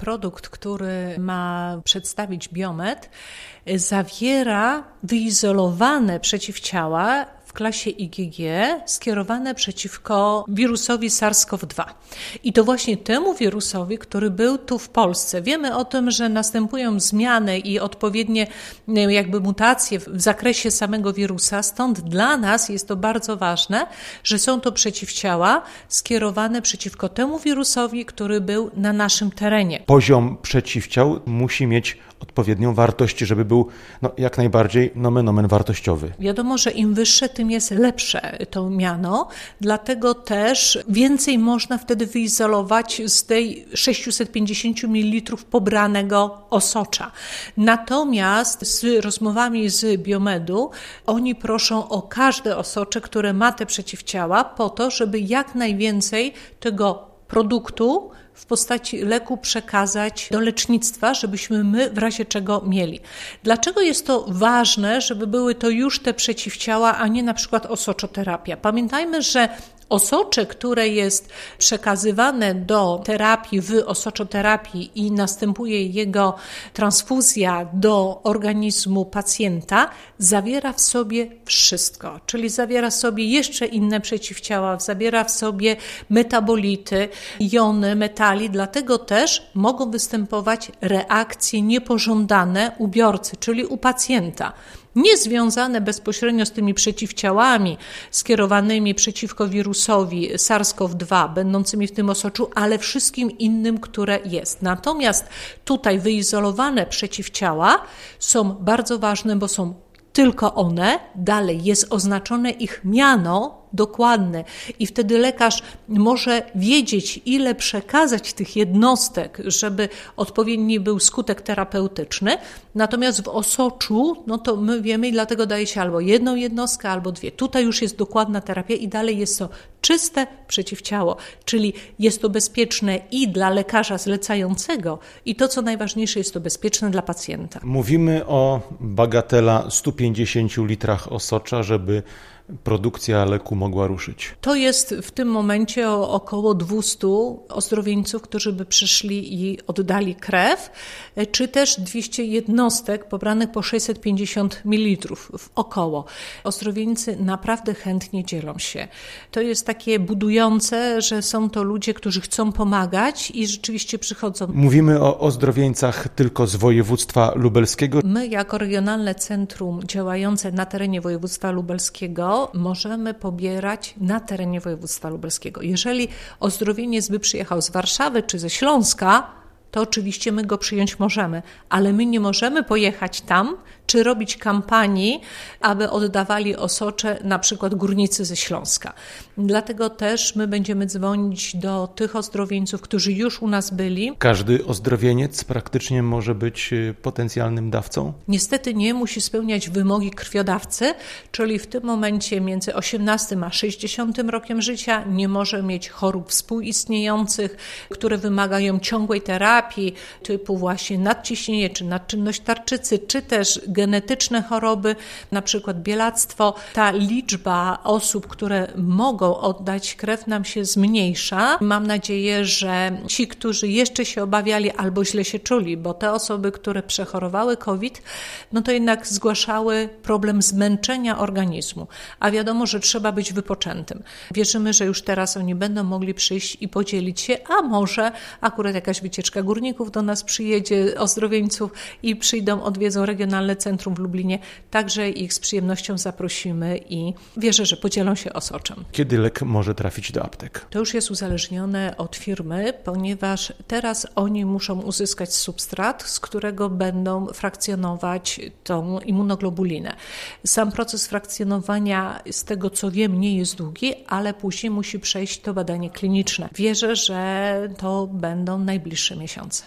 Produkt, który ma przedstawić biomet, zawiera wyizolowane przeciwciała w klasie IgG skierowane przeciwko wirusowi SARS-CoV-2. I to właśnie temu wirusowi, który był tu w Polsce. Wiemy o tym, że następują zmiany i odpowiednie jakby mutacje w zakresie samego wirusa, stąd dla nas jest to bardzo ważne, że są to przeciwciała skierowane przeciwko temu wirusowi, który był na naszym terenie. Poziom przeciwciał musi mieć odpowiednią wartość, żeby był no, jak najbardziej nomen omen wartościowy. Wiadomo, że im wyższe, tym jest lepsze to miano, dlatego też więcej można wtedy wyizolować z tej 650 ml pobranego osocza. Natomiast z rozmowami z Biomedu, oni proszą o każde osocze, które ma te przeciwciała, po to, żeby jak najwięcej tego produktu w postaci leku przekazać do lecznictwa, żebyśmy my w razie czego mieli. Dlaczego jest to ważne, żeby były to już te przeciwciała, a nie na przykład osoczoterapia? Pamiętajmy, że Osocze, które jest przekazywane do terapii w osoczoterapii i następuje jego transfuzja do organizmu pacjenta, zawiera w sobie wszystko, czyli zawiera w sobie jeszcze inne przeciwciała, zawiera w sobie metabolity, jony, metali, dlatego też mogą występować reakcje niepożądane u biorcy, czyli u pacjenta nie związane bezpośrednio z tymi przeciwciałami skierowanymi przeciwko wirusowi SARS-CoV-2, będącymi w tym osoczu, ale wszystkim innym, które jest. Natomiast tutaj wyizolowane przeciwciała są bardzo ważne, bo są tylko one, dalej jest oznaczone ich miano dokładne i wtedy lekarz może wiedzieć, ile przekazać tych jednostek, żeby odpowiedni był skutek terapeutyczny. Natomiast w osoczu, no to my wiemy i dlatego daje się albo jedną jednostkę, albo dwie. Tutaj już jest dokładna terapia i dalej jest to czyste przeciwciało, czyli jest to bezpieczne i dla lekarza zlecającego, i to, co najważniejsze, jest to bezpieczne dla pacjenta. Mówimy o bagatela 150 litrach osocza, żeby produkcja leku mogła ruszyć? To jest w tym momencie około 200 ozdrowieńców, którzy by przyszli i oddali krew, czy też 200 jednostek pobranych po 650 ml w około. Ozdrowieńcy naprawdę chętnie dzielą się. To jest takie budujące, że są to ludzie, którzy chcą pomagać i rzeczywiście przychodzą. Mówimy o ozdrowieńcach tylko z województwa lubelskiego. My jako regionalne centrum działające na terenie województwa lubelskiego możemy pobierać na terenie województwa lubelskiego. Jeżeli ozdrowieniec by przyjechał z Warszawy czy ze Śląska, to oczywiście my go przyjąć możemy, ale my nie możemy pojechać tam, czy robić kampanii, aby oddawali osocze na przykład górnicy ze Śląska. Dlatego też my będziemy dzwonić do tych ozdrowieńców, którzy już u nas byli. Każdy ozdrowieniec praktycznie może być y, potencjalnym dawcą? Niestety nie musi spełniać wymogi krwiodawcy, czyli w tym momencie między 18 a 60 rokiem życia nie może mieć chorób współistniejących, które wymagają ciągłej terapii, typu właśnie nadciśnienie czy nadczynność tarczycy, czy też genetyczne choroby, na przykład bielactwo, ta liczba osób, które mogą oddać krew nam się zmniejsza. Mam nadzieję, że ci, którzy jeszcze się obawiali albo źle się czuli, bo te osoby, które przechorowały COVID, no to jednak zgłaszały problem zmęczenia organizmu, a wiadomo, że trzeba być wypoczętym. Wierzymy, że już teraz oni będą mogli przyjść i podzielić się, a może akurat jakaś wycieczka górników do nas przyjedzie, ozdrowieńców i przyjdą, odwiedzą regionalne centrum centrum w Lublinie, także ich z przyjemnością zaprosimy i wierzę, że podzielą się osoczem. Kiedy lek może trafić do aptek? To już jest uzależnione od firmy, ponieważ teraz oni muszą uzyskać substrat, z którego będą frakcjonować tą immunoglobulinę. Sam proces frakcjonowania, z tego co wiem, nie jest długi, ale później musi przejść to badanie kliniczne. Wierzę, że to będą najbliższe miesiące.